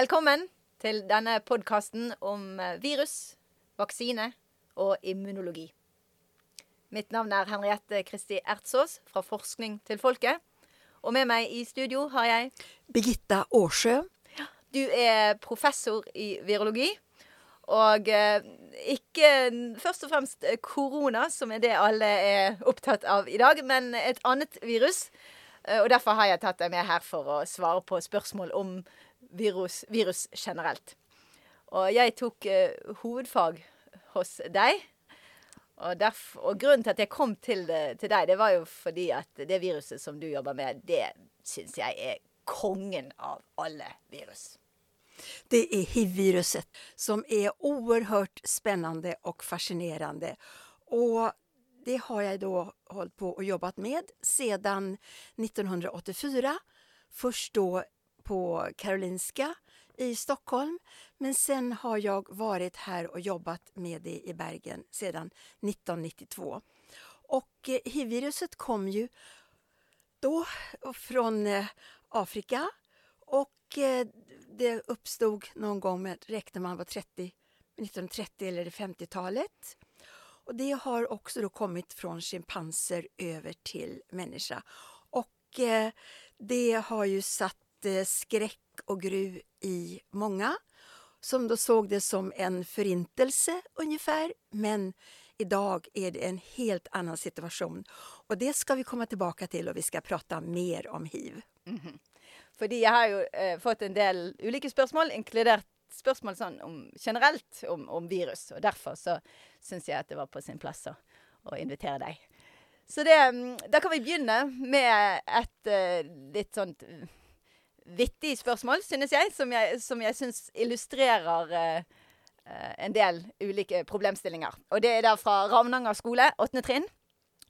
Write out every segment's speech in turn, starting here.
Velkommen til denne podkasten om eh, virus, vaksine og immunologi. Mitt navn er Henriette Kristi Ertsås fra Forskning til folket. Og med meg i studio har jeg Birgitta Årsjö. Du er professor i virologi. Og eh, ikke først og fremst korona, som er det alle er opptatt av i dag, men et annet virus. Eh, og derfor har jeg tatt deg med her for å svare på spørsmål om virus, virus generelt. Og jeg tok eh, hovedfag hos deg. Og, derf, og grunnen til at jeg kom til, det, til deg, det var jo fordi at det viruset som du jobber med, det syns jeg er kongen av alle virus. Det är hiv-viruset som är oerhört spännande och fascinerande. Och det har jag då hållit på och jobbat med sedan 1984. Först då på Karolinska i Stockholm, men sen har jag varit här och jobbat med det i Bergen sedan 1992. Och eh, hiv-viruset kom ju då från eh, Afrika och eh, det uppstod någon gång, med, räknar man var 30, 1930 eller 50-talet. Och det har också då kommit från schimpanser över till människa. Och det har ju satt eh, skräck och gru i många som då såg det som en förintelse ungefär. Men idag är det en helt annan situation. Och det ska vi komma tillbaka till och vi ska prata mer om hiv. Mm -hmm. Fordi jeg har jo eh, fått en del ulike spørsmål, inkludert spørsmål sånn om, generelt om, om, virus. Og derfor så syns jeg at det var på sin plass å, å invitere deg. Så det, mm, da kan vi begynne med et uh, eh, litt sånt vittig spørsmål, synes jeg, som jeg, som jeg syns illustrerer uh, en del ulike problemstillinger. Og det er da fra Ravnanger skole, åttende trinn,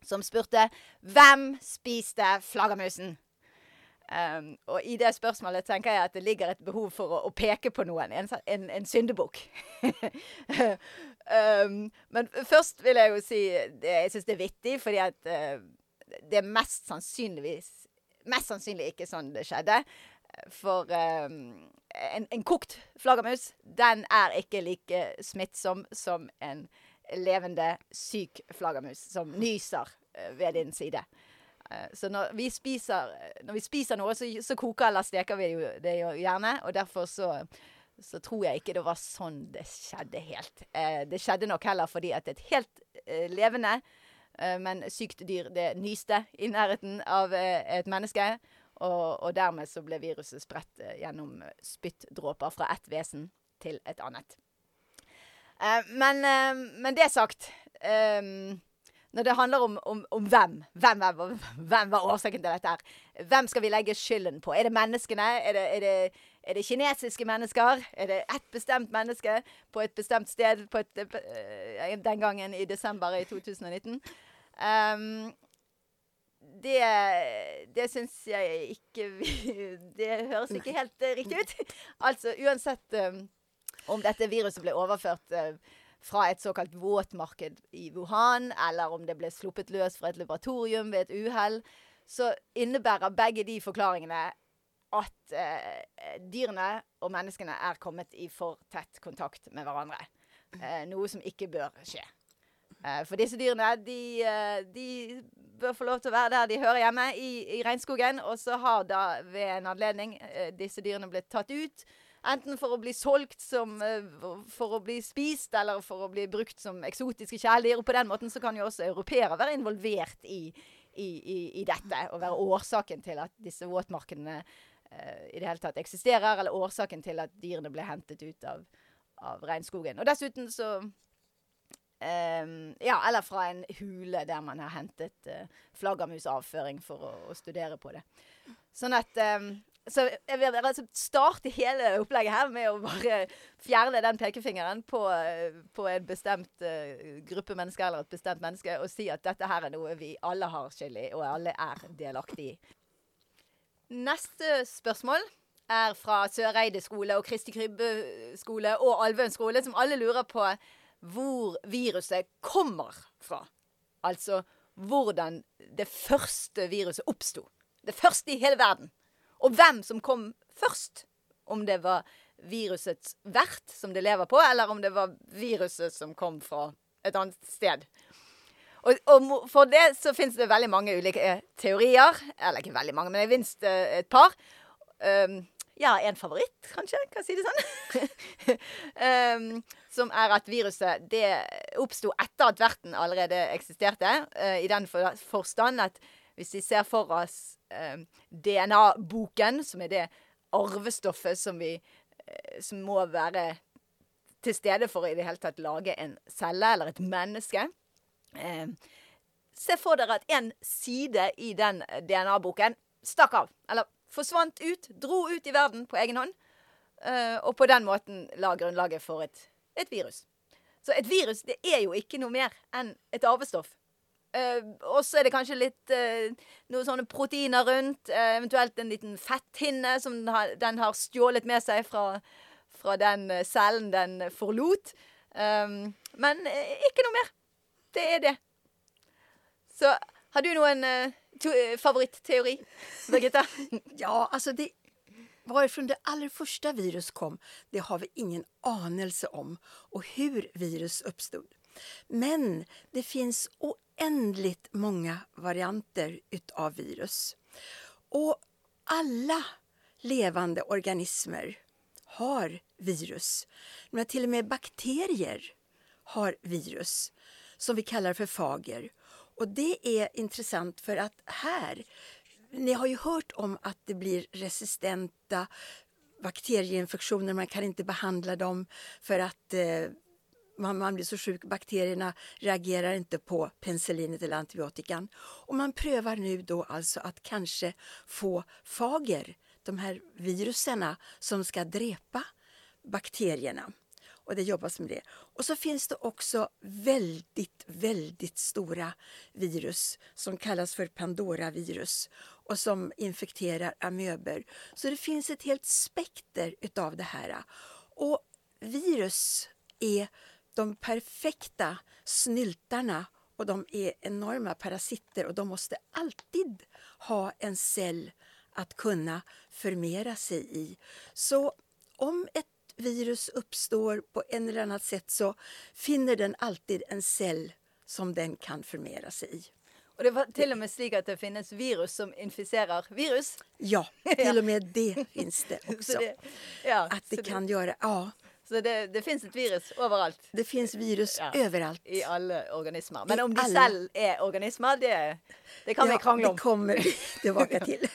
som spurte Hvem spiste flaggermusen? Um, og i det spørsmålet tenker jeg at det ligger et behov for å, å peke på noen. En, en, en syndebukk. um, men først vil jeg jo si det, jeg syns det er vittig, fordi at uh, det er mest sannsynligvis Mest sannsynlig ikke sånn det skjedde. For um, ehm, en, en, kokt flaggermus, den er ikke like eh, smittsom som en levende syk flaggermus som nyser eh, ved din side. Eh, så når vi spiser, når vi spiser noe, så, så, koker eller steker vi det jo gjerne. Og derfor så, så, tror jeg ikke det var sånn det skjedde helt. Det skjedde nok heller fordi at et helt levende, men sykt dyr, det nyste i nærheten av et menneske. Og, og, dermed så ble viruset spredt eh, gjennom eh, spyttdråper fra ett vesen til et annet. Eh, men, eh, men, det sagt eh, Når det handler om, om, om hvem, hvem, hvem, hvem var årsaken til dette her? Hvem skal vi legge skylden på? Er det menneskene? Er det, er det, er det kinesiske mennesker? Er det ett bestemt menneske på et bestemt sted et, eh, den gangen i desember i 2019? Um, det, det syns jeg ikke Det høres ikke helt uh, riktig ut. altså uansett um, om dette viruset ble overført uh, fra et såkalt våtmarked i Wuhan, eller om det ble sluppet løs fra et laboratorium ved et uhell, så innebærer begge de forklaringene at uh, dyrene og menneskene er kommet i for tett kontakt med hverandre. noe som ikke bør skje. Eh, for disse dyrene, de, eh, de bør få lov til å være der de hører hjemme, i, i regnskogen. Og så har da ved en anledning eh, disse dyrene blitt tatt ut. Enten for å bli solgt som For å bli spist, eller for å bli brukt som eksotiske kjæledyr. Og på den måten så kan jo også europeere være involvert i, i, i, i dette. Og være årsaken til at disse våtmarkedene uh, i det hele tatt eksisterer. Eller årsaken til at dyrene ble hentet ut av, av regnskogen. Og dessuten så Um, ja, eller fra en hule der man har hentet uh, flaggermusavføring for å, å, studere på det. Sånn at um, Så jeg vil altså starte hele opplegget her med å bare fjerne den pekefingeren på, eh, på en bestemt uh, gruppe mennesker eller et bestemt menneske, og si at dette her er noe vi alle har skyld i, og alle er delaktig i. Neste spørsmål er fra Søreide skole og Kristi Krybbe skole og Alvøen skole, som alle lurer på hvor viruset kommer fra. Altså hvordan det første viruset oppsto. Det første i hele verden. Og hvem som kom først. Om det var virusets vert som det lever på, eller om det var viruset som kom fra et annet sted. Og, og for det så finnes det veldig mange ulike eh, teorier. Eller ikke veldig mange, men jeg minst eh, et par. Um, ja, en favoritt, kanskje, kan jeg si det sånn. um, ehm, som er at viruset det oppsto etter at verten allerede eksisterte. Uh, eh, I den for, forstand at hvis vi ser for oss ehm, um, DNA-boken, som er det arvestoffet som vi uh, som må være til stede for å i det hele tatt lage en celle eller et menneske. Ehm, se for dere at en side i den eh, DNA-boken stakk av. Eller forsvant ut, dro ut i verden på egen hånd. Eh, og på den måten la grunnlaget for et, et, virus. Så et virus det er jo ikke noe mer enn et arvestoff. Uh, og så er det kanskje litt uh, noen sånne proteiner rundt. eventuelt en liten fetthinne som den har, den har stjålet med seg fra, fra den cellen den forlot. Um, men ikke noe mer. Det er det. Så har du noen Eh, favoritteori, Birgitta? ja, alltså det, varifrån det allra första virus kom, det har vi ingen anelse om och hur virus uppstod. Men det finns oändligt många varianter utav virus. Och alla levande organismer har virus. Men till och med bakterier har virus som vi kallar för fager. Och det är intressant för att här, ni har ju hört om att det blir resistenta bakterieinfektioner, man kan inte behandla dem för att eh, man, man, blir så sjuk, bakterierna reagerar inte på penicillinet eller antibiotikan. Och man prövar nu då alltså att kanske få fager, de här viruserna som ska drepa bakterierna och det jobbas med det. Och så finns det också väldigt, väldigt stora virus som kallas för Pandora-virus och som infekterar amöber. Så det finns ett helt spekter utav det här. Och virus är de perfekta snyltarna och de är enorma parasiter och de måste alltid ha en cell att kunna förmera sig i. Så om ett virus uppstår på en eller annat sätt så finner den alltid en cell som den kan förmera sig i. Och det var till och med slik att det finns virus som inficerar virus? Ja, till och med det finns det också. det, ja, att det kan det, göra, ja. Så det, det, finns ett virus överallt? Det finns virus ja, överallt. I alla organismer. Men I om de alla... själv är organismer, det, det kan ja, vi krångla om. det kommer vi tillbaka till.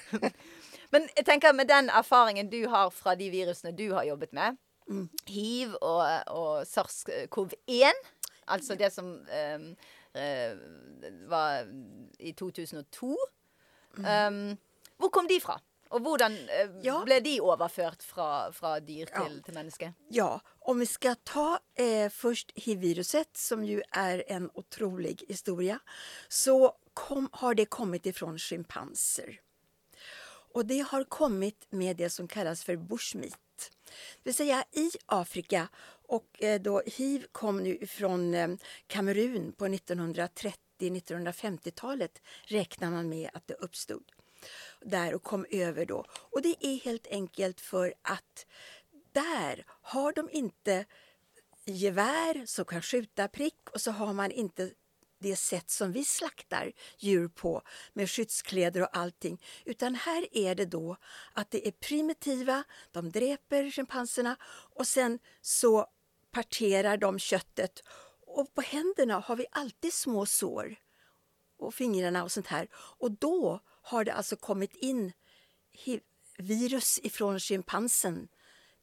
Men jag tänker med den erfarenheten du har från de virusen du har jobbat med, Mm. Hiv og, og SARS-CoV-1, altså det som um, uh, var i 2002. Um, mm. hvor kom de fra? Og hvordan uh, ja. ble de overført fra, fra dyr til, ja. til menneske? Ja, om vi ska ta eh, först hiv-viruset som ju är en otrolig historia så kom, har det kommit ifrån schimpanser. Och det har kommit med det som kallas för bushmeat. Det vill säga i Afrika och eh, då hiv kom nu från eh, Kamerun på 1930-1950-talet räknar man med att det uppstod där och kom över då. Och det är helt enkelt för att där har de inte gevär som kan skjuta prick och så har man inte det sätt som vi slaktar djur på med skyddskläder och allting. Utan här är det då att det är primitiva, de dräper schimpanserna och sen så parterar de köttet. Och på händerna har vi alltid små sår och fingrarna och sånt här. Och då har det alltså kommit in virus ifrån schimpansen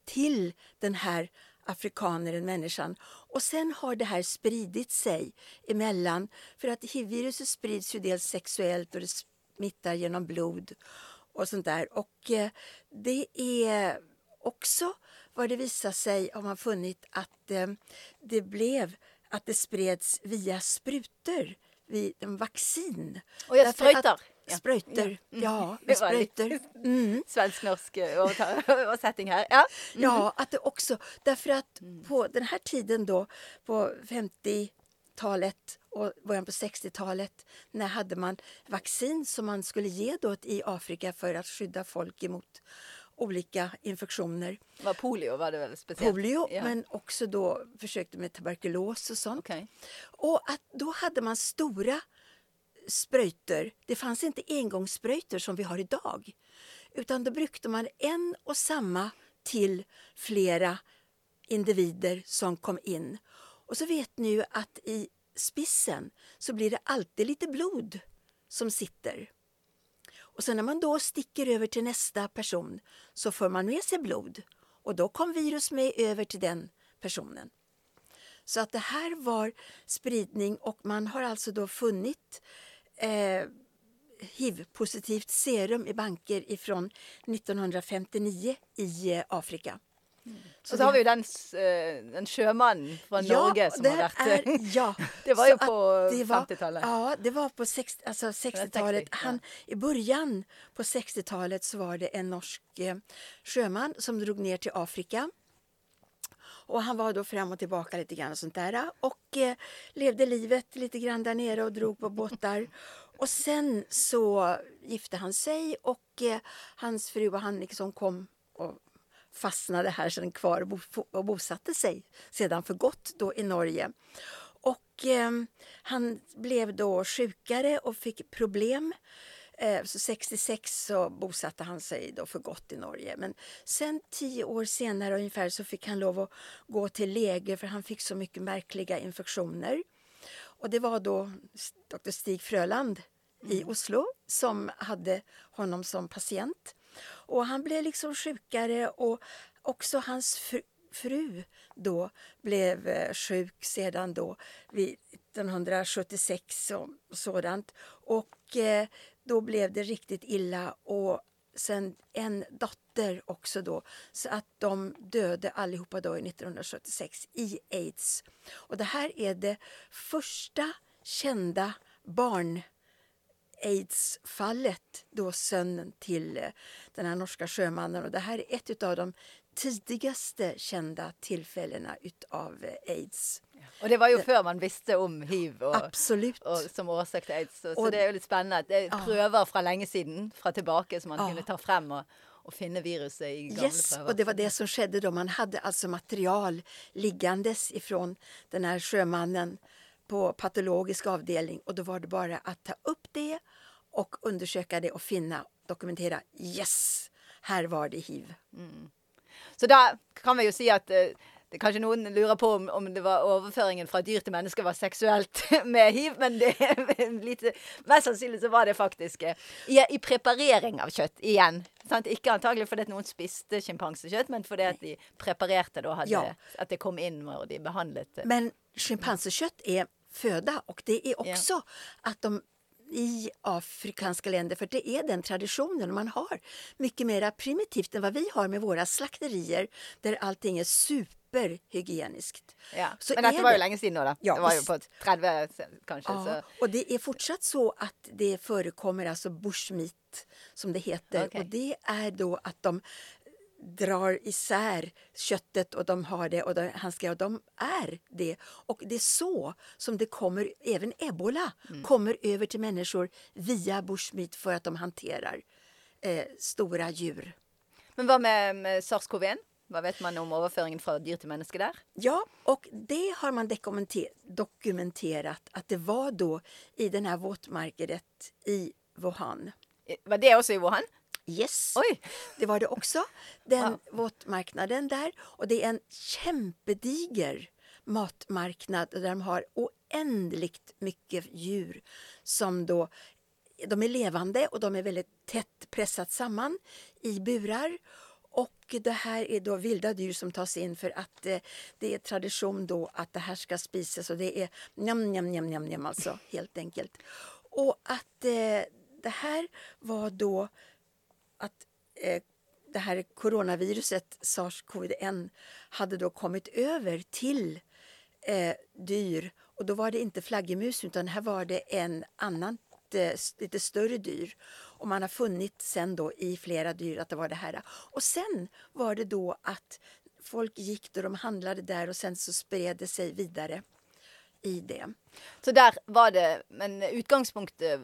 till den här afrikaneren, människan. Och sen har det här spridit sig emellan. För att hiv-viruset sprids ju dels sexuellt och det smittar genom blod och sånt där. Och eh, det är också vad det visar sig har man funnit att eh, det blev att det spreds via sprutor vid en vaccin. Och jag sprutar? Ja. Spröjter, ja. ja spröjter. Mm. Svensk-norsk översättning här. Ja. Mm. ja, att det också, därför att mm. på den här tiden då, på 50-talet och början på 60-talet, när hade man vaccin som man skulle ge då i Afrika för att skydda folk emot olika infektioner. Var polio var det väl speciellt? Polio, Ja. men också då försökte med tuberkulos och sånt. Okej. Och att då hade man stora spröjter. Det fanns inte engångssprutor som vi har idag. Utan då brukade man en och samma till flera individer som kom in. Och så vet ni ju att i spissen så blir det alltid lite blod som sitter. Och sen när man då sticker över till nästa person så får man med sig blod. Och då kom virus med över till den personen. Så att det här var spridning och man har alltså då funnit eh, hiv-positivt serum i banker ifrån 1959 i eh, Afrika. Och så har vi ju den, eh, den sjömannen från Norge som har varit är, ja, Det var så ju på det var- 50-talet. Ja, det var på sex, alltså 60-talet. 60, ja. Han, I början på 60-talet så var det en norsk eh, sjöman som drog ner till Afrika. Och han var då fram och tillbaka lite grann och sånt där. Och eh, levde livet lite grann där nere och drog på båtar. Och sen så gifte han sig och eh, hans fru och han liksom kom och fastnade här sedan kvar och bo- och bosatte sig sedan för gott då i Norge. Och eh, han blev då sjukare och fick problem. Eh, så 66 så bosatte han sig då för gott i Norge. Men sen tio år senare ungefär så fick han lov att gå till läger för han fick så mycket märkliga infektioner. Och det var då Dr. Stig Fröland i Oslo som hade honom som patient. Och han blev liksom sjukare och också hans fru, fru då blev eh, sjuk sedan då vid 1976 och sådant. Och eh, då blev det riktigt illa och sen en dotter också då. Så att de döde allihopa då i 1976 i aids. Och det här är det första kända barn aids-fallet, då sönnen till eh, den här norska sjömannen. Och det här är ett av de tidigaste kända tillfällena utav eh, aids. Och det var ju før man visste om hiv og, Absolut. og, som årsak til aids. Så, så det er jo litt spennende. Det er Ja. prøver fra lenge siden, fra tilbake, som man Ja. kunne ta frem og, og finne viruset i gamle Yes, prøver. och det var det som skedde då. Man hade alltså material liggandes ifrån den här sjömannen på patologisk avdelning och då var det bara att ta upp det och undersöka det och finna, dokumentera. Yes, här var det hiv. Så da kan vi jo si at eh, det, kanskje noen lurer på om, om det var overføringen fra dyr til mennesker var seksuelt med hiv, men det lite Mest sannsynlig så var det faktisk eh, i, i preparering av kjøtt igjen. Sant? Ikke antagelig fordi noen spiste sjimpansekjøtt, men fordi at de preparerte da hadde Ja. At det kom inn når de behandlet. Men schimpansekött är föda och det är också att de i afrikanska länder, för det är den traditionen man har mycket mer primitivt än vad vi har med våra slakterier där allting är superhygieniskt. Ja. Så Men är var jo det- lenge siden nå, da. Ja, det var visst. på 30, kanskje. Ja, Så. och det är fortsatt så att det förekommer alltså bushmeat som det heter. Okej. Och det är då att de drar isär köttet och de har det och de, han ska, och de är det. Och det är så som det kommer, även ebola kommer över till människor via bushmeat för att de hanterar eh, stora djur. Men hva med, med sars-cov-1? Hva vet man om overføringen fra dyr til menneske der? Ja, och det har man dokumenter- dokumenterat att det var då i den här våtmarkedet i Wuhan. I- Var det også i Wuhan? Yes, Oi! det var det också. Den Wow. våtmarknaden där. Och det är en kämpediger matmarknad där de har oändligt mycket djur som då de är levande och de är väldigt tätt pressat samman i burar. Och det här är då vilda djur som tas in för att eh, det är tradition då att det här ska spisas och det är njam, njam, njam, njam, njam alltså helt enkelt. Och att eh, det här var då att eh, det här coronaviruset, sars-cov-1, hade då kommit över till eh, dyr. Och då var det inte flaggemus utan här var det en annan eh, lite större dyr. Och man har funnit sen då i flera dyr att det var det här. Och sen var det då att folk gick då de handlade där och sen så spred det sig vidare i det. Så der var det Men utgangspunktet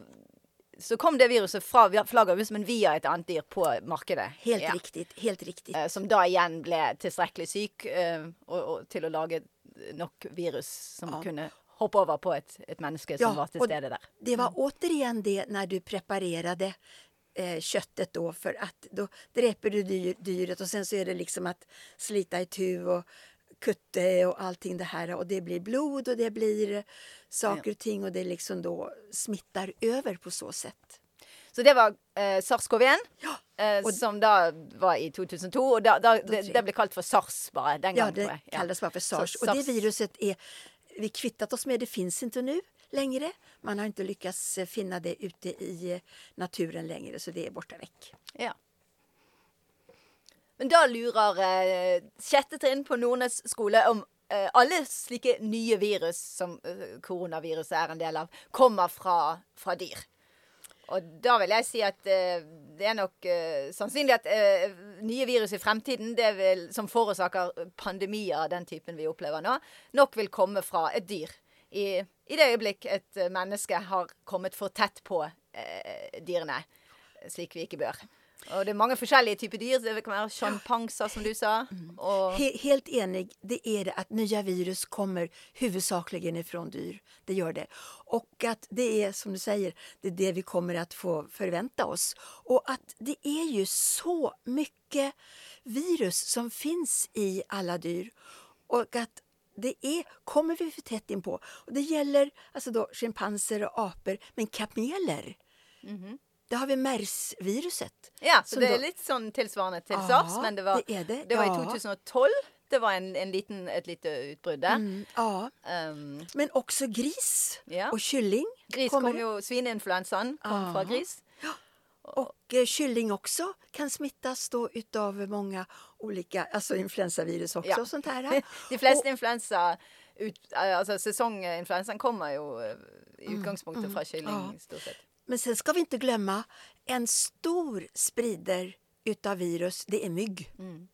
så kom det viruset fra flaggermus, men via et annet dyr på markedet. Helt Ja. riktigt, helt riktigt. Eh, Som da igjen ble tilstrekkelig syk eh, og, og, til å lage nok virus som Ja. kunne hoppe over på et, et menneske som Ja, var til og stede der. Det var återigen det när du preparerade eh, köttet då för att då dräper du dyr, dyret och sen så är det liksom att slita itu och kutte och allting det här och det blir blod och det blir saker och ting och det liksom då smittar över på så sätt. Så det var eh, SARS-CoV-1, Ja, eh, som da var i 2002. Og da, da, det, det ble kalt for SARS bare den ja gangen. tror det. Ja. kallas bara för Så SARS. Och det viruset är vi kvittat oss med, det finns inte nu längre. Man har inte lyckats eh, finna det ute i eh, naturen längre så det är borta väck. Ja. Men da lurer eh, sjette trinn på Nordnes skole om eh, alle slike nye virus, som eh, koronaviruset er en del av, kommer fra, fra dyr. Og da vil jeg si at eh, det er nok eh, sannsynlig at eh, nye virus i fremtiden det vil, som forårsaker pandemier av den typen vi opplever nå, nok vil komme fra et dyr. I, i det øyeblikk et eh, menneske har kommet for tett på eh, dyrene, slik vi ikke bør. Og det er mange forskjellige typer dyr. Det kan være sjampanser, som du sa. Og He helt enig, det är det att nya virus kommer huvudsakligen ifrån dyr. Det gör det. Och att det är som du säger, det är det vi kommer att få förvänta oss. Och att det är ju så mycket virus som finns i alla dyr. Och att det är, kommer vi för tätt in på. Och det gäller alltså då schimpanser och apor, men kameler. Där har vi MERS-viruset. ja, så det er då- litt sånn tilsvarende til Ja, men det var, det er det, var i ja. 2012. Det var en, en liten, et lite utbrudd der. Mm, ja, Um, Men också gris Ja. och kylling. gris kommer kom jo Svineinfluensaen kom Ja. fra gris. Och eh, kylling också kan smittas då utav många olika, alltså influensavirus också Ja. och sånt här. De fleste influensa ut, Altså sesonginfluensaen kommer jo eh, i fra kylling, Mm, Ja. stort sett. Men sen ska vi inte glömma en stor sprider utav virus, det är mygg. Mm.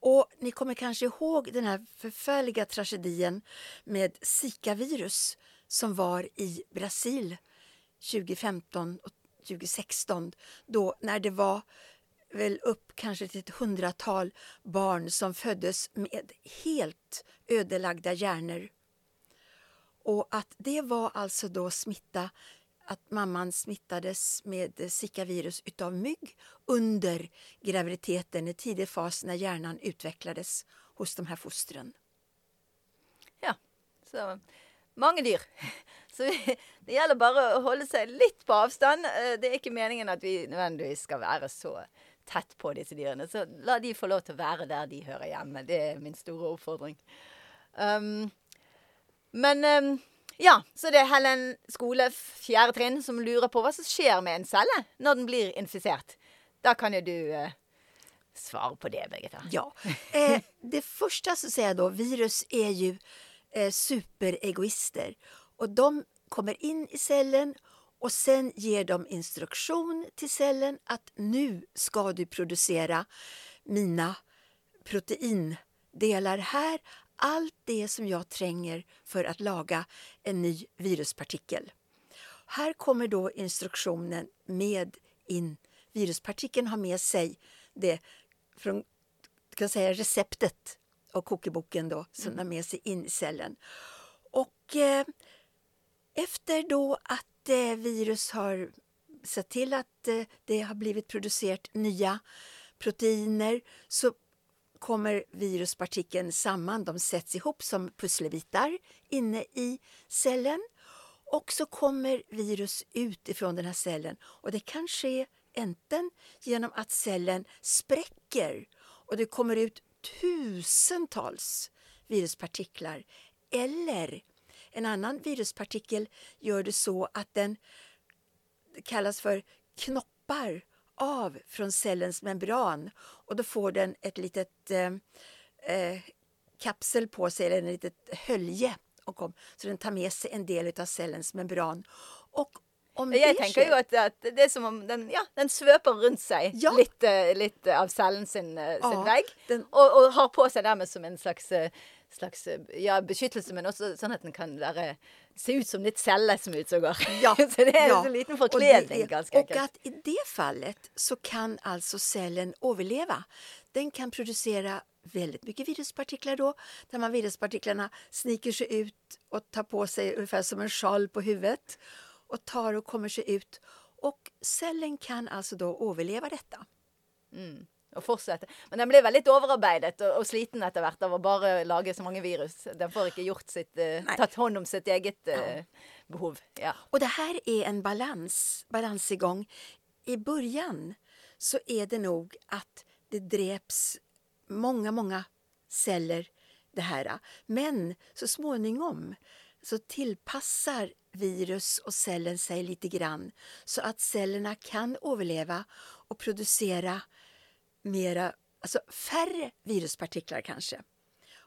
Och ni kommer kanske ihåg den här förfärliga tragedin med Zika-virus som var i Brasil 2015 och 2016 då när det var väl upp kanske till ett hundratal barn som föddes med helt ödelagda hjärnor. Och att det var alltså då smitta, att mamman smittades med Zika-virus utav mygg under graviditeten i tidig fas när hjärnan utvecklades hos de här fostren. Ja. Så mange dyr. Så vi, det gjelder bare å holde seg litt på avstand. Eh, det er ikke meningen at vi nødvendigvis skal være så tett på disse dyrene. Så la de få lov til å være der de hører hjemme. Det er min store oppfordring. Um, ehm, men um, ja, så det er Helen skole fjerde trinn som lurer på hva som skjer med en celle når den blir infisert. Da kan jo du eh, svare på det, Birgitta. Ja, eh, det första så säger jag då, virus är ju eh, superegoister och de kommer in i cellen och sen ger de instruktion till cellen att nu ska du producera mina proteindelar här. Allt det som jag tränger för att laga en ny viruspartikel. Här kommer då instruktionen med in. Viruspartikeln har med sig det från kan säga, receptet och kokeboken då, som den har med sig in i cellen. Och eh, efter då att eh, virus har sett till att eh, det har blivit producerat nya proteiner så kommer viruspartikeln samman. De sätts ihop som pusselbitar inne i cellen. Och så kommer virus ut ifrån den här cellen. Och det kan ske enten genom att cellen spräcker och det kommer ut tusentals viruspartiklar. Eller en annan viruspartikel gör det så att den det kallas för knoppar av från cellens membran och då får den ett litet eh, eh, kapsel på sig, eller en litet hölje. Och kom, så den tar med sig en del av cellens membran. Och om Jeg det tenker skjer- jo at, at det er som om den, ja, den svøper rundt seg Ja. litt, eh, litt av cellen sin, eh, sin Ja, vegg. den- Og, og har på seg dermed som en slags eh, slags eh, ja, beskyttelse, men også sånn at den kan være, se ut som litt celle som er går. Ja, så det er ja. en liten forkledning, är, ganska och enkelt. att i det fallet så kan alltså cellen överleva. Den kan producera väldigt mycket viruspartiklar då, där man viruspartiklarna sniker sig ut och tar på sig ungefär som en sjal på huvudet och tar och kommer sig ut. Och cellen kan alltså då överleva detta. Og fortsette. Men den blir vel litt overarbeidet og, og sliten etter hvert av å bare lage så mange virus. Den får ikke gjort sitt, Nei. tatt hånd om sitt eget eh, behov. Ja. Och det här är en balans, balansgång. I början så är det nog att det dräps många, många celler det här. Men så småningom så tillpassar virus och cellen sig lite grann så att cellerna kan överleva och producera mera, alltså färre viruspartiklar kanske.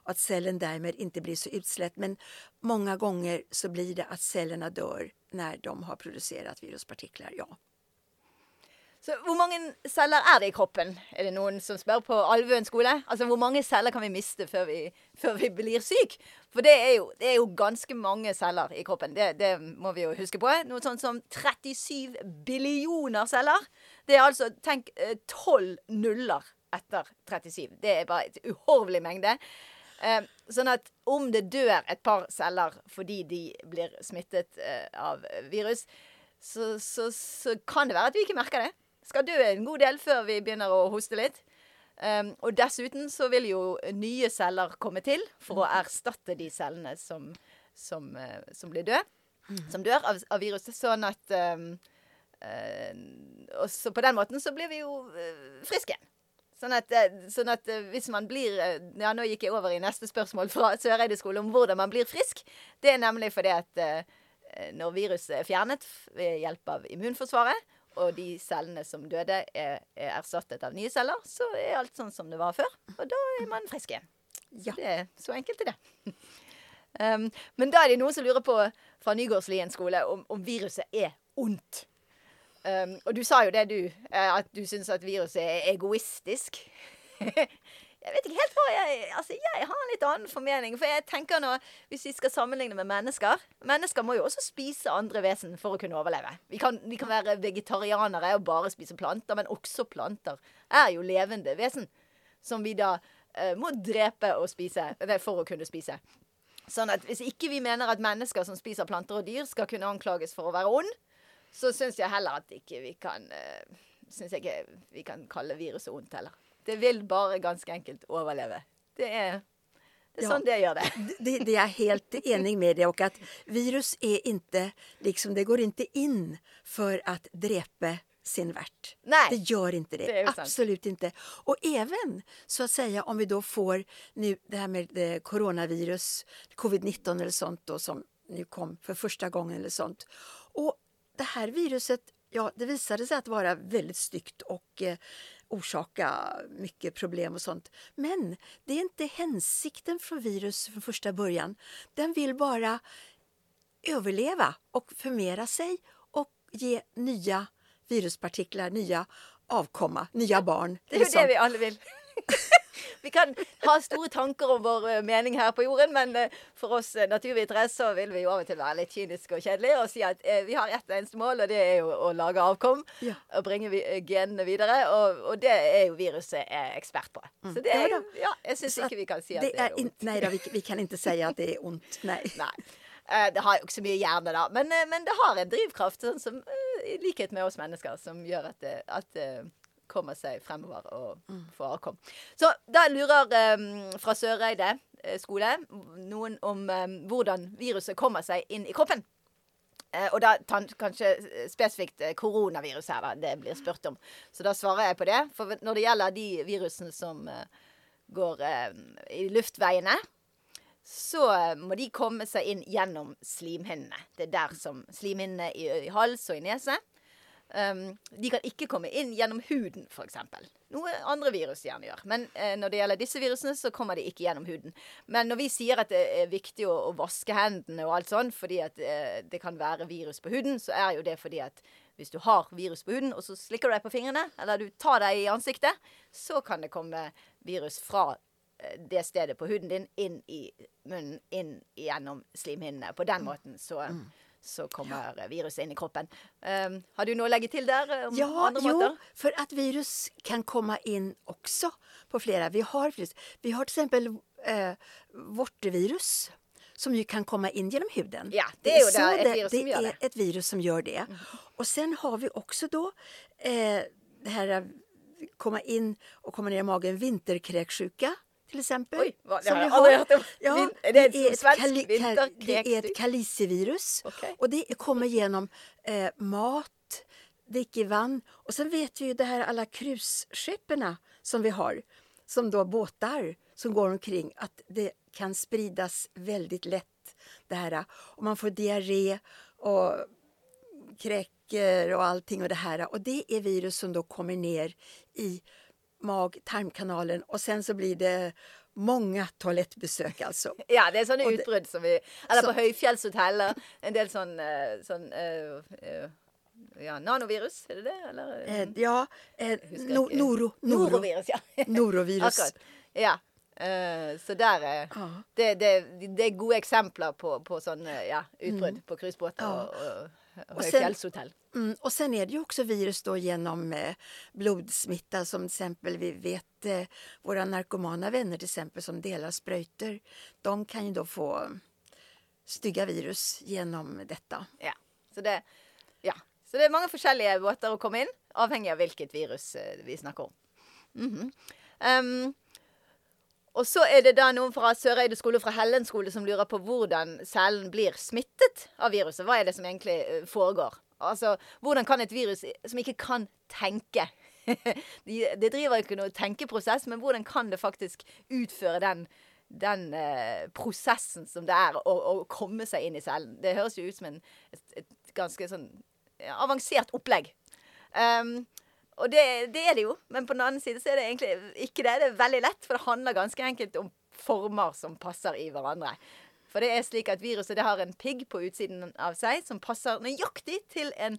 Och att cellen därmed inte blir så utslätt. Men många gånger så blir det att cellerna dör när de har producerat viruspartiklar. Ja. Så hvor mange celler er det i kroppen? Er det noen som spør på Alvøen skole? Altså hvor mange celler kan vi miste før vi, før vi blir syk? For det er, jo, det er jo ganske mange celler i kroppen. Det, det må vi jo huske på. Noe sånt som 37 billioner celler. Det er altså, tenk, eh, 12 nuller etter 37. Det er bare et uhorvelig mengde. Eh, sånn at om det dør et par celler fordi de blir smittet eh, av virus, så, så, så kan det være at vi ikke merker det. Skal dø en god del før vi begynner å hoste litt. Um, og dessuten så vil jo nye celler komme til for å erstatte de cellene som, som, eh, som blir døde. Som dør av, av viruset. Sånn at eh, Og så på den måten så blir vi jo eh, friske igjen. Sånn at, eh, sånn at eh, hvis man blir eh, Ja, nå gikk jeg over i neste spørsmål fra Søreide skole om hvordan man blir frisk. Det er nemlig fordi at eh, når viruset er fjernet ved hjelp av immunforsvaret, og de cellene som døde er, er erstattet av nye celler, så er alt sånn som det var før. Og da er man frisk igjen. Ja. Det er så enkelt er det. Um, men da er det noen som lurer på fra Nygårdslien skole om, om viruset er ondt. Um, och du sa jo det, du, eh, at du syns at viruset er egoistisk. jeg vet ikke helt hva jeg Altså, jeg har en litt annen formening. For jeg tenker nå, hvis vi skal sammenligne med mennesker Mennesker må jo også spise andre vesen for å kunne overleve. Vi kan, vi kan være vegetarianere og bare spise planter, men også planter er jo levende vesen. Som vi da uh, må drepe og spise nei, for å kunne spise. Sånn at hvis ikke vi mener at mennesker som spiser planter og dyr, skal kunne anklages for å være ond, så syns jeg heller at ikke vi kan uh, Syns jeg ikke vi kan kalle viruset ondt heller. Det vil bare ganske enkelt overleve. Det er, det er Ja. sånn det gjør det. Det, det är jag helt enig med dig och att virus är inte, liksom, det går inte in för att dräpa sin värt. Nej. Det gör inte det. Det är. Absolut inte. Och även så att säga om vi då får nu det här med eh, coronavirus, covid-19 eller sånt då som nu kom för första gången eller sånt. Och det här viruset, ja det visade sig att vara väldigt styggt och eh, orsaka mycket problem och sånt. Men det är inte hänsikten från virus från första början. Den vill bara överleva och förmera sig och ge nya viruspartiklar, nya avkomma, nya barn. Det jo liksom. det vi alle vil. vi kan ha store tanker om vår eh, mening her på jorden, men eh, for oss eh, naturvitere så vil vi jo av og til være litt kyniske og kjedelige og si at vi har ett eneste mål, og det er jo å lage avkom. Ja. Og bringe vi, genene videre. Og, og det er jo viruset er ekspert på. Så det er Ja jo da. Ja, jeg syns ikke vi kan si at det er ondt. nej, då, vi, vi kan inte säga att det ont. Nej. Nei. Eh, Det har jo ikke så mye hjerne, da. Men, men det har en drivkraft, sånn som, i likhet med oss mennesker, som gjør at det, at kommer seg fremover og får avkom. Så da lurer eh, fra Søreide eh, skole noen om eh, hvordan viruset kommer seg inn i kroppen. Eh, og da kanskje eh, spesifikt koronavirus her, da. Det blir spurt om. Så da svarer jeg på det. For når det gjelder de virusene som eh, går eh, i luftveiene, så må de komme seg inn gjennom slimhinnene. Det er der som slimhinnene i, i hals og i nese. Um, de kan ikke komme inn gjennom huden, f.eks. Noe andre virus gjerne gjør. Men eh, når det gjelder disse virusene, så kommer de ikke gjennom huden. Men når vi sier at det er viktig å, å vaske hendene og alt sånn fordi at eh, det kan være virus på huden, så er jo det fordi at hvis du har virus på huden, og så slikker du deg på fingrene, eller du tar deg i ansiktet, så kan det komme virus fra eh, det stedet på huden din inn i munnen, inn gjennom slimhinnene. På den måten så, så kommer viruset inn i kroppen. Um, har du noe å legge til der? eh, Om Ja, andre jo, måter? för att virus kan komma in också på flera. Vi har, virus. Vi har till exempel eh, vortevirus som ju kan komma in genom huden. Ja, det är det, ett det, virus det som gör är det. Mm. ett virus som gör det. Och sen har vi också då eh, det här eh, komma in och komma ner i magen, vinterkräksjuka till exempel. Oj, vad- det som har jag aldrig hört om. Ja, det ett är ett ka- det är ett kalicivirus Okej. och det kommer genom eh, mat, drickevann och sen vet vi ju det här alla cruiseskepperna som vi har som då båtar som går omkring att det kan spridas väldigt lätt det här och man får diarré och kräcker och allting och det här och det är virus som då kommer ner i mag-tarmkanalen och sen så blir det många toalettbesök alltså. Ja, det Og det- utbrudd som vi Eller Så- på høyfjellshoteller. En del sånn, eh, sånn eh, eh, Ja, nanovirus, er det det? Eller? Eh, ja, husker no, noro, noro, Norovirus, ja. norovirus. Akkurat. Ja. Eh, så eh, Ja. det, det, det er gode eksempler på, på sånn eh, ja, utbrudd på cruisebåter Ja. og, og, sen- høyfjellshotell. Mm, och sen är det ju också virus då genom eh, blodsmitta som till exempel vi vet eh, våra narkomana vänner till exempel som delar spröjter. De kan ju då få stygga virus genom detta. Ja. Så det, ja. så det er mange forskjellige båter å komme inn, avhengig av hvilket virus eh, vi snakker om. Mhm. Em, og så er det da noen fra Søreide skole og fra Hellen skole som lurer på hvordan cellen blir smittet av viruset. Hva er det som egentlig eh, foregår? Altså, hvordan kan et virus som ikke kan tenke de, Det driver ikke noe tenkeprosess, men hvordan kan det faktisk utføre den, den eh, prosessen som det er å, å komme seg inn i cellen? Det høres jo ut som en, et, et ganske sånn ja, avansert opplegg. Um, og det, det er det jo, men på den annen side så er det egentlig ikke det. Det er veldig lett, for det handler ganske enkelt om former som passer i hverandre. For det er slik at viruset det har en pigg på utsiden av seg som passer nøyaktig til en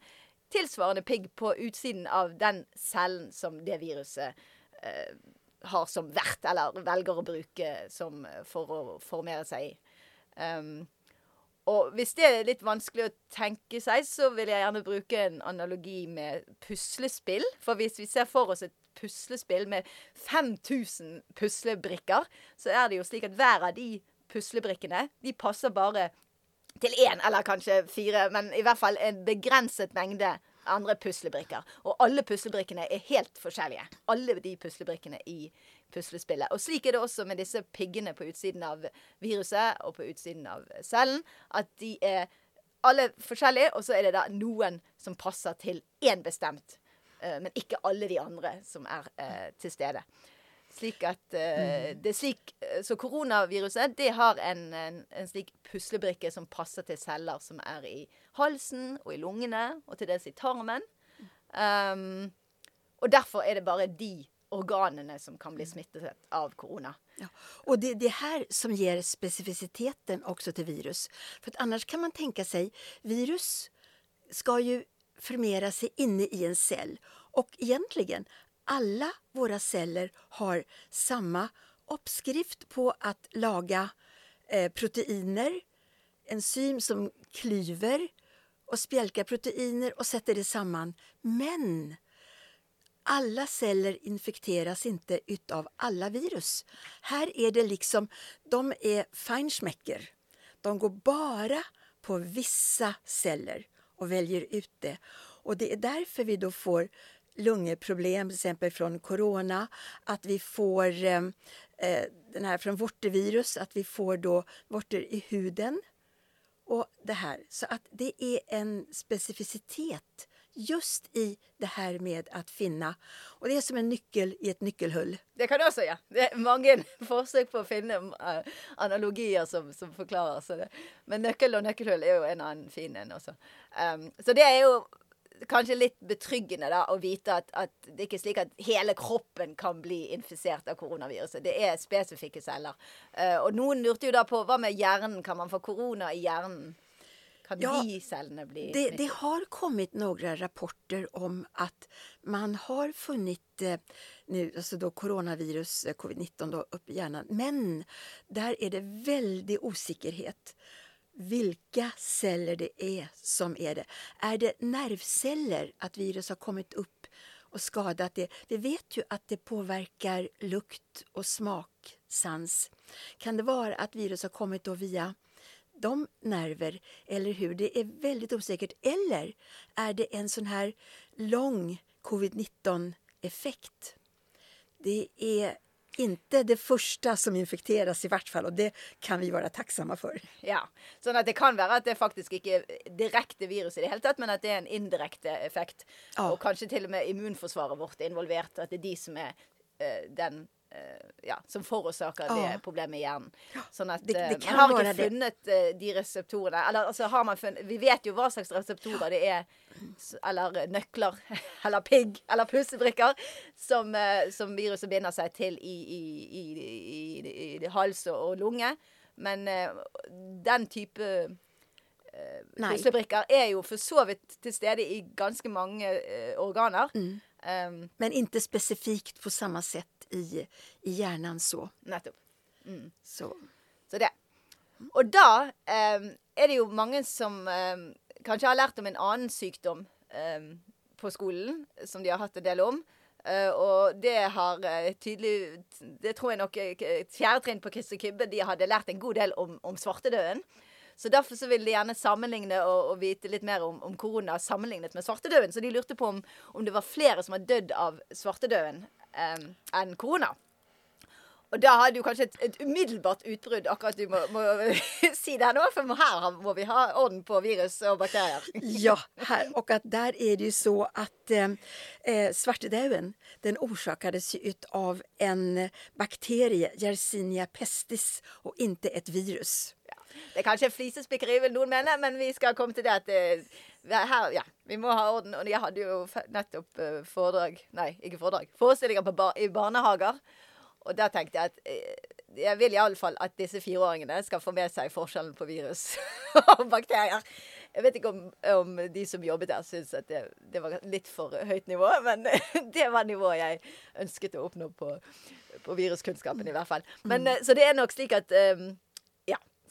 tilsvarende pigg på utsiden av den cellen som det viruset eh, har som vert, eller velger å bruke som, eh, for å formere seg i. Um, og hvis det er litt vanskelig å tenke seg, så vil jeg gjerne bruke en analogi med puslespill. For hvis vi ser for oss et puslespill med 5000 puslebrikker, så er det jo slik at hver av de puslebrikkene, de passer bare til én, eller kanskje fire, men i hvert fall en begrenset mengde andre puslebrikker. Og alle puslebrikkene er helt forskjellige. Alle de puslebrikkene i puslespillet. Og slik er det også med disse piggene på utsiden av viruset og på utsiden av cellen. At de er alle forskjellige, og så er det da noen som passer til én bestemt. eh, men ikke alle de andre som er eh, til stede. Slik at eh, det er slik Så koronaviruset det har en, en, en slik puslebrikke som passer til celler som er i halsen og i lungene, og til dels i tarmen. Um, og derfor er det bare de organene som kan bli smittet av korona. Ja. Och det är det här som ger specificiteten också till virus. För att annars kan man tänka sig, virus ska ju förmera sig inne i en cell. Och egentligen, alla våra celler har samma uppskrift på att laga eh, proteiner, enzym som klyver och spjälkar proteiner och sätter det samman. Men alla celler infekteras inte utav alla virus. Här är det liksom, de är feinschmecker. De går bara på vissa celler och väljer ut det. Och det är därför vi då får lungproblem, till exempel från corona, att vi får ehm, eh, den här från vortevirus, att vi får då vorter i huden och det här. Så att det är en specificitet just i det här med att finna. Och det är som en nyckel i ett nyckelhull. Det kan jag säga. Det är många försök på att finna äh, analogier som, som förklarar. Så det. Men nyckel och nyckelhull är ju en annan fin en. Um, så det är ju kanske lite betryggande da, å vite at, at det er är slik at hele kroppen kan bli infisert av koronaviruset. Det är specifika celler. Och og noen lurte jo da på hva med hjernen? Kan man få korona i hjernen? Kan Ja, cellene bli Det, det har kommit några rapporter om att man har funnit eh, nu, alltså då coronavirus, eh, covid-19 då, upp i hjärnan. Men där är det väldig osäkerhet vilka celler det är som är det. Är det nervceller, att virus har kommit upp och skadat det? Vi vet ju att det påverkar lukt och smaksans. Kan det vara att virus har kommit då via de nerver eller hur? Det är väldigt osäkert. Eller är det en sån här lång covid-19-effekt? Det är inte det första som infekteras i vart fall och det kan vi vara tacksamma för. Ja, sånn at det kan være at det faktisk ikke er direkte virus i det hele tatt, men at det er en indirekte effekt. Ja. Og kanskje til og med immunforsvaret vårt er involvert. At det er de som er eh, den ja, som forårsaker det Ja. problemet i hjernen. Sånn at Det- det eh, man har det. funnet eh, de reseptorene. Eller altså har man funnet Vi vet jo hva slags reseptorer det s- eller eh, nøkler, eller pigg, eller pussebrikker, som, eh, som viruset binder seg til i, i, i, i, i hals og lunge. Men eh, den type Nej. puslebrikker er jo for så vidt til stede i ganske mange eh, organer. Mm. Um, Men inte specifikt på samma sätt i, i hjärnan så. nettopp. så. Så det. Og da em, er det jo mange som em, kanskje har lært om en annen sykdom em, på skolen, som de har hatt en del om. Eh, og det har eh, tydelig Det tror jeg nok eh, k- fjerde trinn på Christer Kybbe de hadde lært en god del om, om svartedauden. Så derfor så ville de gjerne sammenligne og, og vite litt mer om, om korona sammenlignet med svartedauden. Så de lurte på om, om det var flere som har dødd av svartedauden em, enn korona. Og da har du kanskje et, et umiddelbart utbrudd, akkurat du må, må si det nå, for her har- må vi ha orden på virus og bakterier. Ja, här, och att där är det ju så att eh, eh, svartedauden den orsakades ju ut av en bakterie, Yersinia pestis, och inte ett virus. Det er kanskje flisespikkeri, vil noen mene, men vi skal komme til det at eh, her, ja, vi må ha orden. Og jeg hadde jo fe- nettopp eh, foredrag Nei, ikke foredrag. Forestillinger bar i barnehager. Og da tenkte jeg at eh, jeg vil iallfall at disse fireåringene skal få med seg forskjellen på virus og bakterier. Jeg vet ikke om, om de som jobbet der, syntes at det, det var litt for høyt nivå, men det var nivået jeg ønsket å oppnå på, på viruskunnskapen, i hvert fall. Men, eh, Så det er nok slik at eh, ja.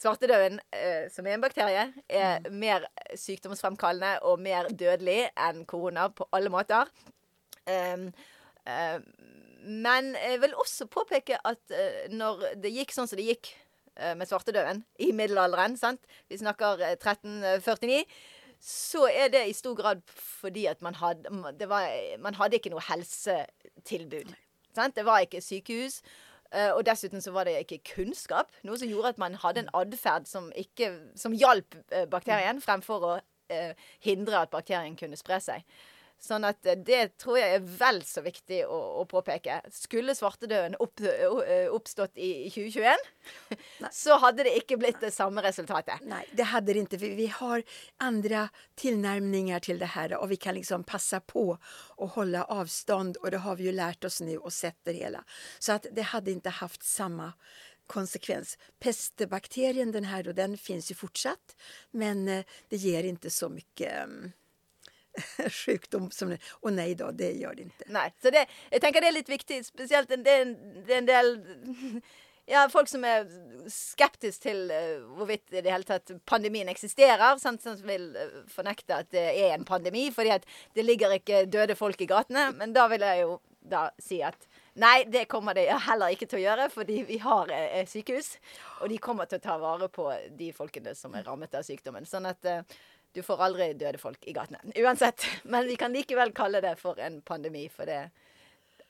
Svartedauden, eh, som er en bakterie, er mer sykdomsfremkallende og mer dødelig enn korona på alle måter. Um, eh, men jeg vil også påpeke at eh, når det gikk sånn som det gikk eh, med svartedauden i middelalderen, sant? vi snakker eh, 1349, så er det i stor grad fordi at man hadde, det var, man hadde ikke noe helsetilbud. Sant? Det var ikke sykehus eh, og dessuten så var det ikke kunnskap. Noe som gjorde at man hadde en atferd som, ikke- som hjalp eh, bakterien, fremfor å eh, hindre at bakterien kunne spre seg. Sånn at eh, det tror jeg er vel så viktig å, å påpeke. Skulle svartedauden opp, eh, oppstått i, i 2021, så hadde det ikke blitt det samme resultatet. Nej, det hade det inte. Vi, vi har andra tillnärmningar till det här och vi kan liksom passa på att hålla avstånd och det har vi ju lärt oss nu och sett det hela. Så att det hade inte haft samma konsekvens. Pestbakterien, den här då, den finns ju fortsatt men eh, det ger inte så mycket mm, sjukdom som. Och nej då, det gör det inte. Nej, Så det, jag tänker det är lite viktigt, speciellt en- en, en del ja, folk som er skeptiske til uh, eh, hvorvidt i det hele tatt pandemien eksisterer. Sant? Som vil eh, förneka fornekte at det er en pandemi, fordi at det ligger ikke døde folk i gatene. Men da vil jeg jo da si at nei, det kommer det heller ikke til å gjøre, fordi vi har eh, eh, sykehus. Og de kommer til å ta vare på de folkene som er rammet av sykdommen. Sånn at uh, du får aldri døde folk i gatene. Uansett. Men vi kan likevel kalle det for en pandemi, for det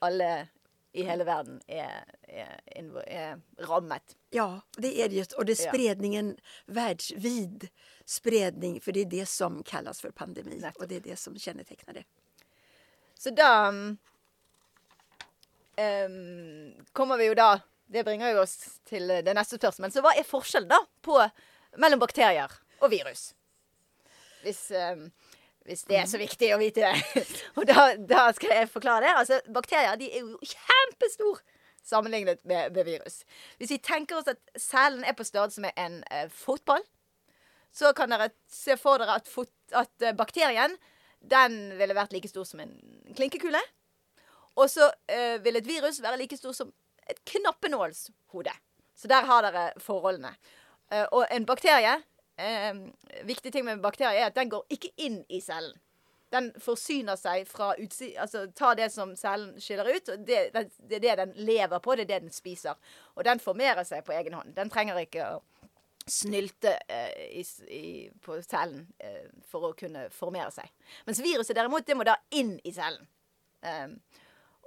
alle i hele verden är, är, är rammet. Ja, det är det just. Och det är Ja. spridningen, världsvid spridning, för det är det som kallas för pandemi Nettopp. och det är det som kännetecknar det. Så da um, kommer vi jo da Det bringer jo oss til det neste spørsmålet. Så hva er forskjellen da på, mellom bakterier og virus? Hvis, um, hvis det er så viktig å vite det. og da, da skal jeg forklare det. Altså, bakterier de er jo kjempestor sammenlignet med, med virus. Hvis vi tenker oss at cellen er på størrelse med en eh, fotball, så kan dere se for dere at, fot, at eh, bakterien den ville vært like stor som en klinkekule. Og så eh, vil et virus være like stor som et knappenålshode. Så der har dere forholdene. Og en bakterie eh, Viktig ting med bakterier er at den går ikke inn i cellen. Den forsyner seg fra utsiden Altså tar det som cellen skiller ut. og det, det, det er det den lever på, det er det den spiser. Og den formerer seg på egen hånd. Den trenger ikke å snylte eh, i, i, på cellen eh, for å kunne formere seg. Mens viruset derimot, det må da inn i cellen. Um,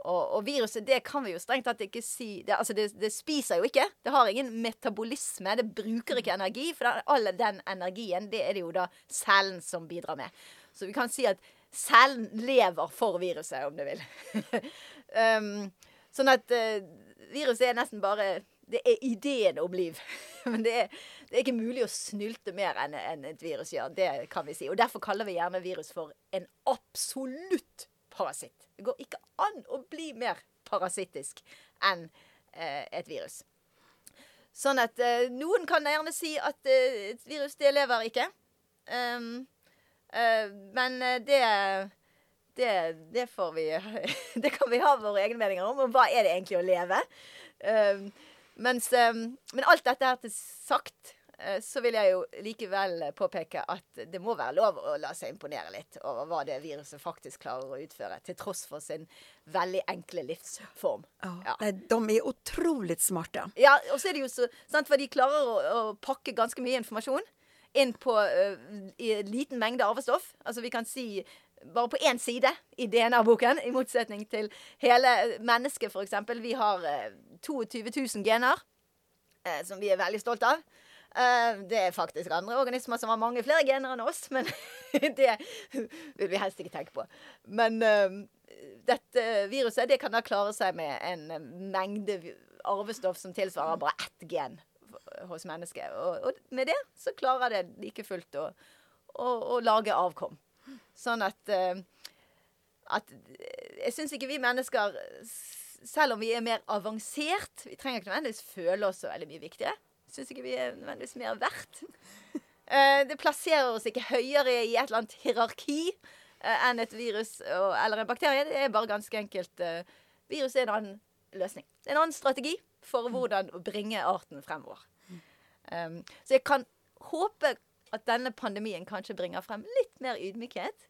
og, og, viruset, det kan vi jo strengt tatt ikke si det, Altså, det, det, spiser jo ikke. Det har ingen metabolisme. Det bruker ikke energi. For all den energien, det er det jo da cellen som bidrar med. Så vi kan si at cellen lever for viruset, om du vil. um, sånn at uh, viruset er nesten bare Det er ideen om liv. Men det er, det er, ikke mulig å snylte mer enn en et virus gjør. Det kan vi si. Og derfor kaller vi gjerne virus for en absolutt parasitt. Det går ikke an å bli mer parasittisk enn eh, et virus. Sånn at eh, noen kan gjerne si at eh, et virus, det lever ikke. Um, uh, men eh, det, det, det får vi Det kan vi ha våre egne meninger om. Og hva er det egentlig å leve? Um, mens, um, men alt dette her til sagt så vil jeg jo likevel påpeke at det må være lov å la seg imponere litt over hva det viruset faktisk klarer å utføre, til tross for sin veldig enkle livsform. Ja. Ja. De er utrolig smarte. Ja, og så er det jo så sant, For de klarer å, å pakke ganske mye informasjon inn på uh, i en liten mengde arvestoff. Altså vi kan si bare på én side i DNA-boken, i motsetning til hele mennesket, f.eks. Vi har uh, 22 000 gener, uh, som vi er veldig stolt av. Eh, det er faktisk andre organismer som har mange flere gener enn oss, men det vil vi helst ikke tenke på. Men ehm, uh, dette eh, viruset det kan da klare seg med en mengde arvestoff som tilsvarer bare ett gen hos mennesket. Og, og med det så klarer det like fullt å, å, å lage avkom. Sånn at, uh, ehm, at eh, Jeg syns ikke vi mennesker, selv om vi er mer avansert Vi trenger ikke nødvendigvis føle oss så veldig mye viktigere syns ikke vi er nødvendigvis mer verdt. Eh, det plasserer oss ikke høyere i et eller annet hierarki eh, enn et virus eller en bakterie. Det er bare ganske enkelt eh, Virus er en annen løsning. En annen strategi for hvordan å bringe arten fremover. Så jeg kan håpe at denne pandemien kanskje bringer frem litt mer ydmykhet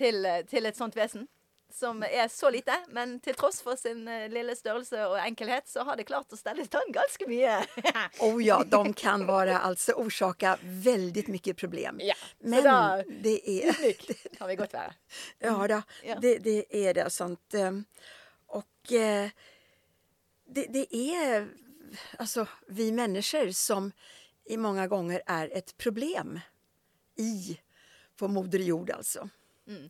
til, til, et sånt vesen som er så lite, men til tross for sin uh, lille størrelse og enkelhet, så har det klart å stelle stand ganske mye. oh ja, de kan være altså orsake veldig mye problem. Ja, men da, det er det kan vi godt være. Ja da, ja. Det, det, er det. Sånt. Og eh, det, det er altså vi mennesker som i mange ganger er et problem i på moder jord, altså. Mm.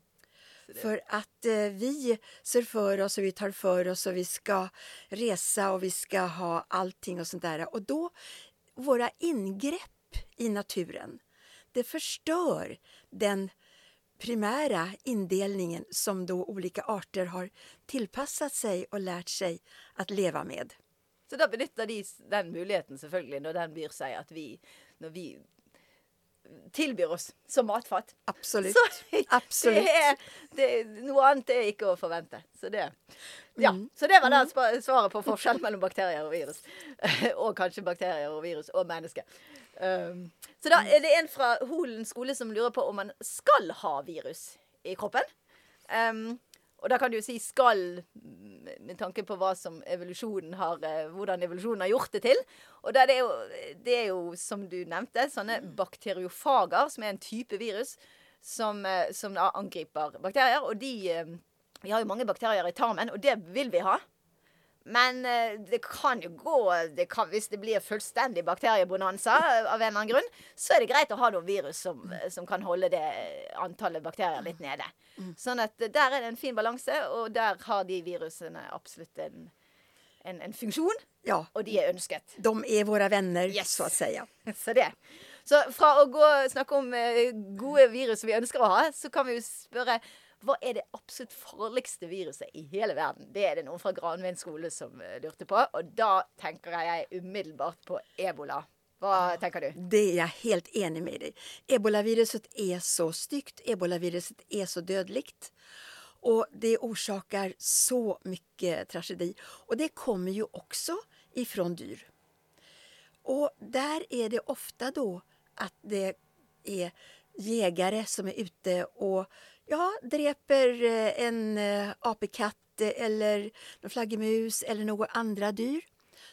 For at eh, vi ser for oss, og vi tar for oss, og vi skal reise, og vi skal ha allting og sånt der. Og da, våre inngrep i naturen, det forstør den primära indelningen som då olika arter har tilpasset seg og lært seg å leve med. Så da benytter de den muligheten selvfølgelig når den byr seg, at vi, når vi tilbyr oss som matfat. Absolutt. Så, Absolutt. Det er, det, noe annet er ikke å forvente. Så det, ja, mm. så det var da mm. svaret på forskjell mellom bakterier og virus. og kanskje bakterier og virus og menneske. Um, så da er det en fra Holen skole som lurer på om man skal ha virus i kroppen. Um, og da kan du jo si 'skal' med tanke på hva som evolusjonen har, eh, hvordan evolusjonen har gjort det til. Og det er, jo, det er jo, som du nevnte, sånne bakteriofager, som er en type virus som, eh, som angriper bakterier. Og de eh, Vi har jo mange bakterier i tarmen, og det vil vi ha. Men det kan jo gå det kan, Hvis det blir fullstendig bakteriebonanza av en eller annen grunn, så er det greit å ha noen virus som, som kan holde det antallet bakterier litt nede. Mm. Sånn at der er det en fin balanse, og der har de virusene absolutt en, en, en funksjon. Ja. Og de er ønsket. De er våre venner, yes. så å si. Så det. Så fra å gå, snakke om eh, gode virus vi ønsker å ha, så kan vi jo spørre hva er det absolutt farligste viruset i hele verden? Det er det noen fra Granvin skole som uh, lurte på. Og da tenker jeg umiddelbart på ebola. Hva tenker du? Det är jag helt enig med dig. Ebolaviruset är så styggt, ebolaviruset är så dödligt. Och det orsakar så mycket tragedi. Och det kommer ju också ifrån dyr. Och där är det ofta då att det är jägare som är ute och ja, dräper eh, en eh, apekatt eh, eller någon flaggemus eller några andra dyr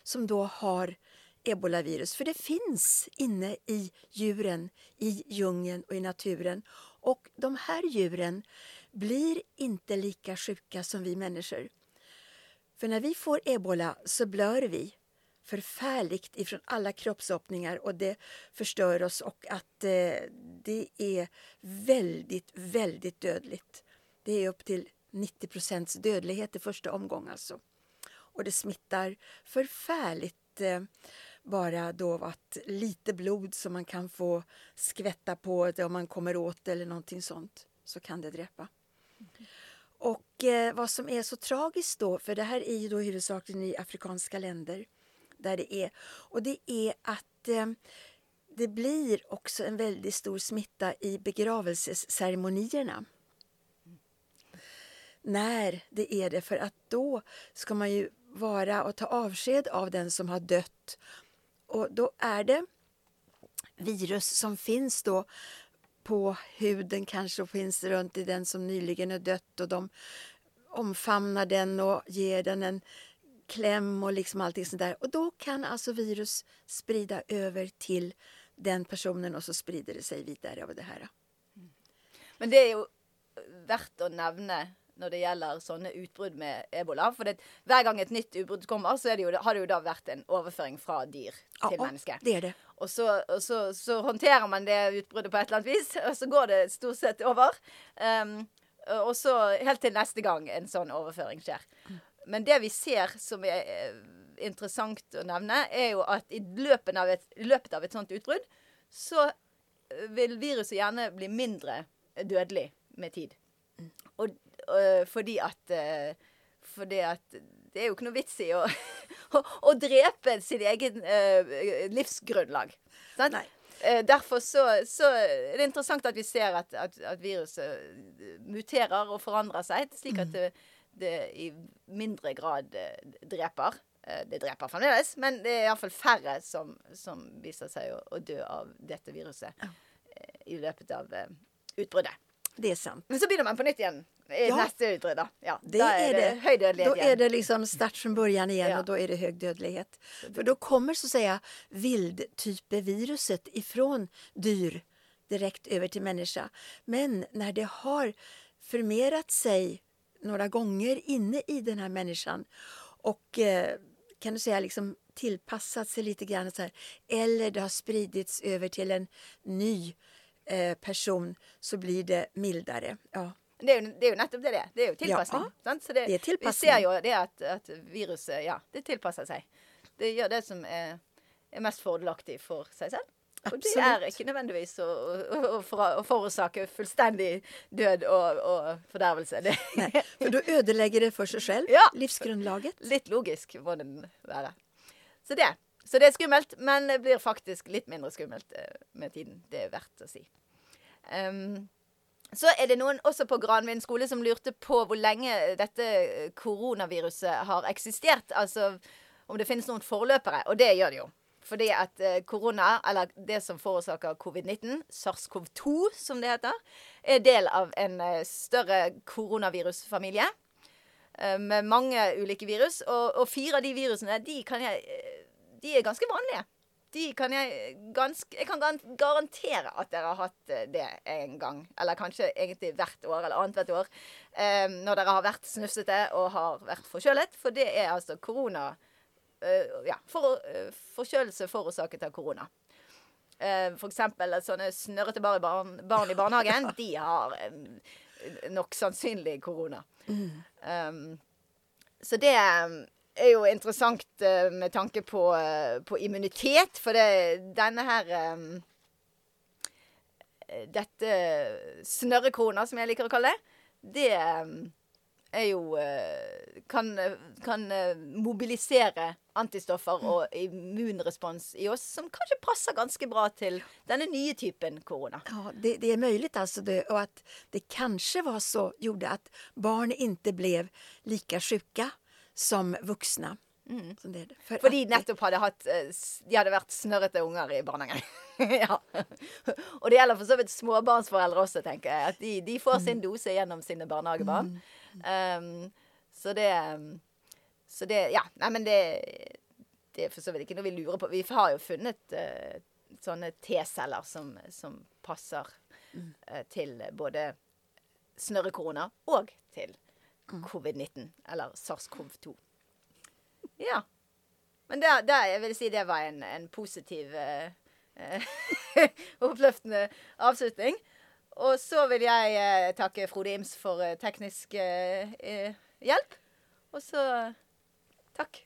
som då har ebolavirus. För det finns inne i djuren, i djungeln och i naturen. Och de här djuren blir inte lika sjuka som vi människor. För när vi får ebola så blör vi förfärligt ifrån alla kroppsöppningar och det förstör oss och att eh, det är väldigt, väldigt dödligt. Det är upp till 90 procents dödlighet i första omgången alltså. Och det smittar förfärligt eh, bara då att lite blod som man kan få skvätta på det om man kommer åt eller någonting sånt så kan det dräpa. Mm. Och eh, vad som är så tragiskt då, för det här är ju då huvudsakligen i afrikanska länder där det är, och det är att eh, det blir också en väldigt stor smitta i begravelseceremonierna. När det är det, för att då ska man ju vara och ta avsked av den som har dött. Och då är det virus som finns då på huden kanske och finns runt i den som nyligen är dött och de omfamnar den och ger den en kläm och liksom allting sånt där. Och då kan alltså virus sprida över till den personen och så sprider det sig vidare av det här. Men det är ju värt att nämna når det gjelder sånne utbrudd med ebola. For det, hver gang et nytt utbrudd kommer, så det jo, har det jo da vært en overføring fra dyr til ja, menneske. Det er det. Og, så, og så, så, håndterer man det utbruddet på et eller annet vis, og så går det stort sett over. Um, og så helt til neste gang en sånn overføring skjer. Men det vi ser som er eh, interessant å nevne, er jo at i løpet av et, løpet av et sånt utbrudd, så vil viruset gjerne bli mindre dødelig med tid. Og Uh, fordi at Fordi at det er jo ikke noe vits i å, å, å drepe sitt eget uh, livsgrunnlag. Sant? derfor så, så, er det interessant at vi ser at, at, at viruset muterer og forandrer seg, slik at mm. det, det i mindre grad dreper. Det dreper fremdeles, men det er iallfall færre som, som viser seg å, å, dø av dette viruset i løpet av utbruddet. Det är sant. Men så begynner man på nytt igen i ja. nästa utbrott. Ja, det är, är det. hög dödlighet Då igen. är det liksom start från början igen ja. och då är det hög dödlighet. För då kommer så att säga vildtypeviruset ifrån dyr direkt över till människa. Men när det har förmerat sig några gånger inne i den här människan och eh, kan du säga liksom tillpassat sig lite grann så här, eller det har spridits över till en ny eh, person så blir det mildare. Ja. Det är, ju, det är ju nettopp det det Det är ju tilpassning. Ja, Så det, det är tilpassning. Vi ser ju det att, att viruset ja, det tillpassar sig. Det gör det som är, är mest fördelaktigt för sig själv. Absolut. Og det er ikke nødvendigvis å, å, å, å forårsake fullstendig død og, og fordervelse. Nei, for da ødelegger det for seg selv, ja, livsgrunnlaget. Litt logisk må det være. Så det. Så det er skummelt, men det blir faktisk litt mindre skummelt eh, med tiden. Det er verdt å si. Um, så er det noen også på Granvin skole som lurte på hvor lenge dette koronaviruset har eksistert. Altså om det finnes noen forløpere. Og det gjør det jo. Fordi at korona, eh, eller det som forårsaker covid-19, SARS-CoV-2 som det heter, er del av en eh, større koronavirusfamilie. Eh, med mange ulike virus. Og, og fire av de virusene de kan jeg de er ganske vanlige. De kan jeg ganske Jeg kan garantere at dere har hatt det en gang. Eller kanskje egentlig hvert år, eller annethvert år. Eh, når dere har vært snufsete og har vært forkjølet. For det er altså korona Ja, for, eh, forkjølelse forårsaket av korona. Eh, eksempel sånne snørrete barn, barn, i barnehagen. de har nok sannsynlig korona. Mm. Um, så det er jo interessant med tanke på, på, immunitet, for det, denne her um, Dette snørrekrona, som jeg liker å kalle det, det er jo eh, kan, kan eh, mobilisere antistoffer og immunrespons i oss som kanskje passer ganske bra til denne nye typen korona. Ja, det, det är möjligt alltså det, och att det kanske var så gjorde att barn inte blev lika sjuka som vuxna. Som det, för For de nettopp hadde hatt eh, De hadde vært snørrete unger i barnehagen. ja. Og det gjelder for så vidt småbarnsforeldre også, tenker jeg. At de, de får sin dose gjennom sine barnehagebarn. Um, så det Så det Ja. Nei, men det Det er for så vidt ikke noe vi lurer på. Vi har jo funnet eh, sånne T-celler som, som passer eh, til både snørrekorona og til covid-19, eller SARS-CoV-2. Ja. Men det, det, jeg vil si det var en, en positiv eh, Oppløftende avslutning. Og så vil jeg eh, takke eh, Frode Ims for eh, teknisk eh, eh hjelp. Og så takk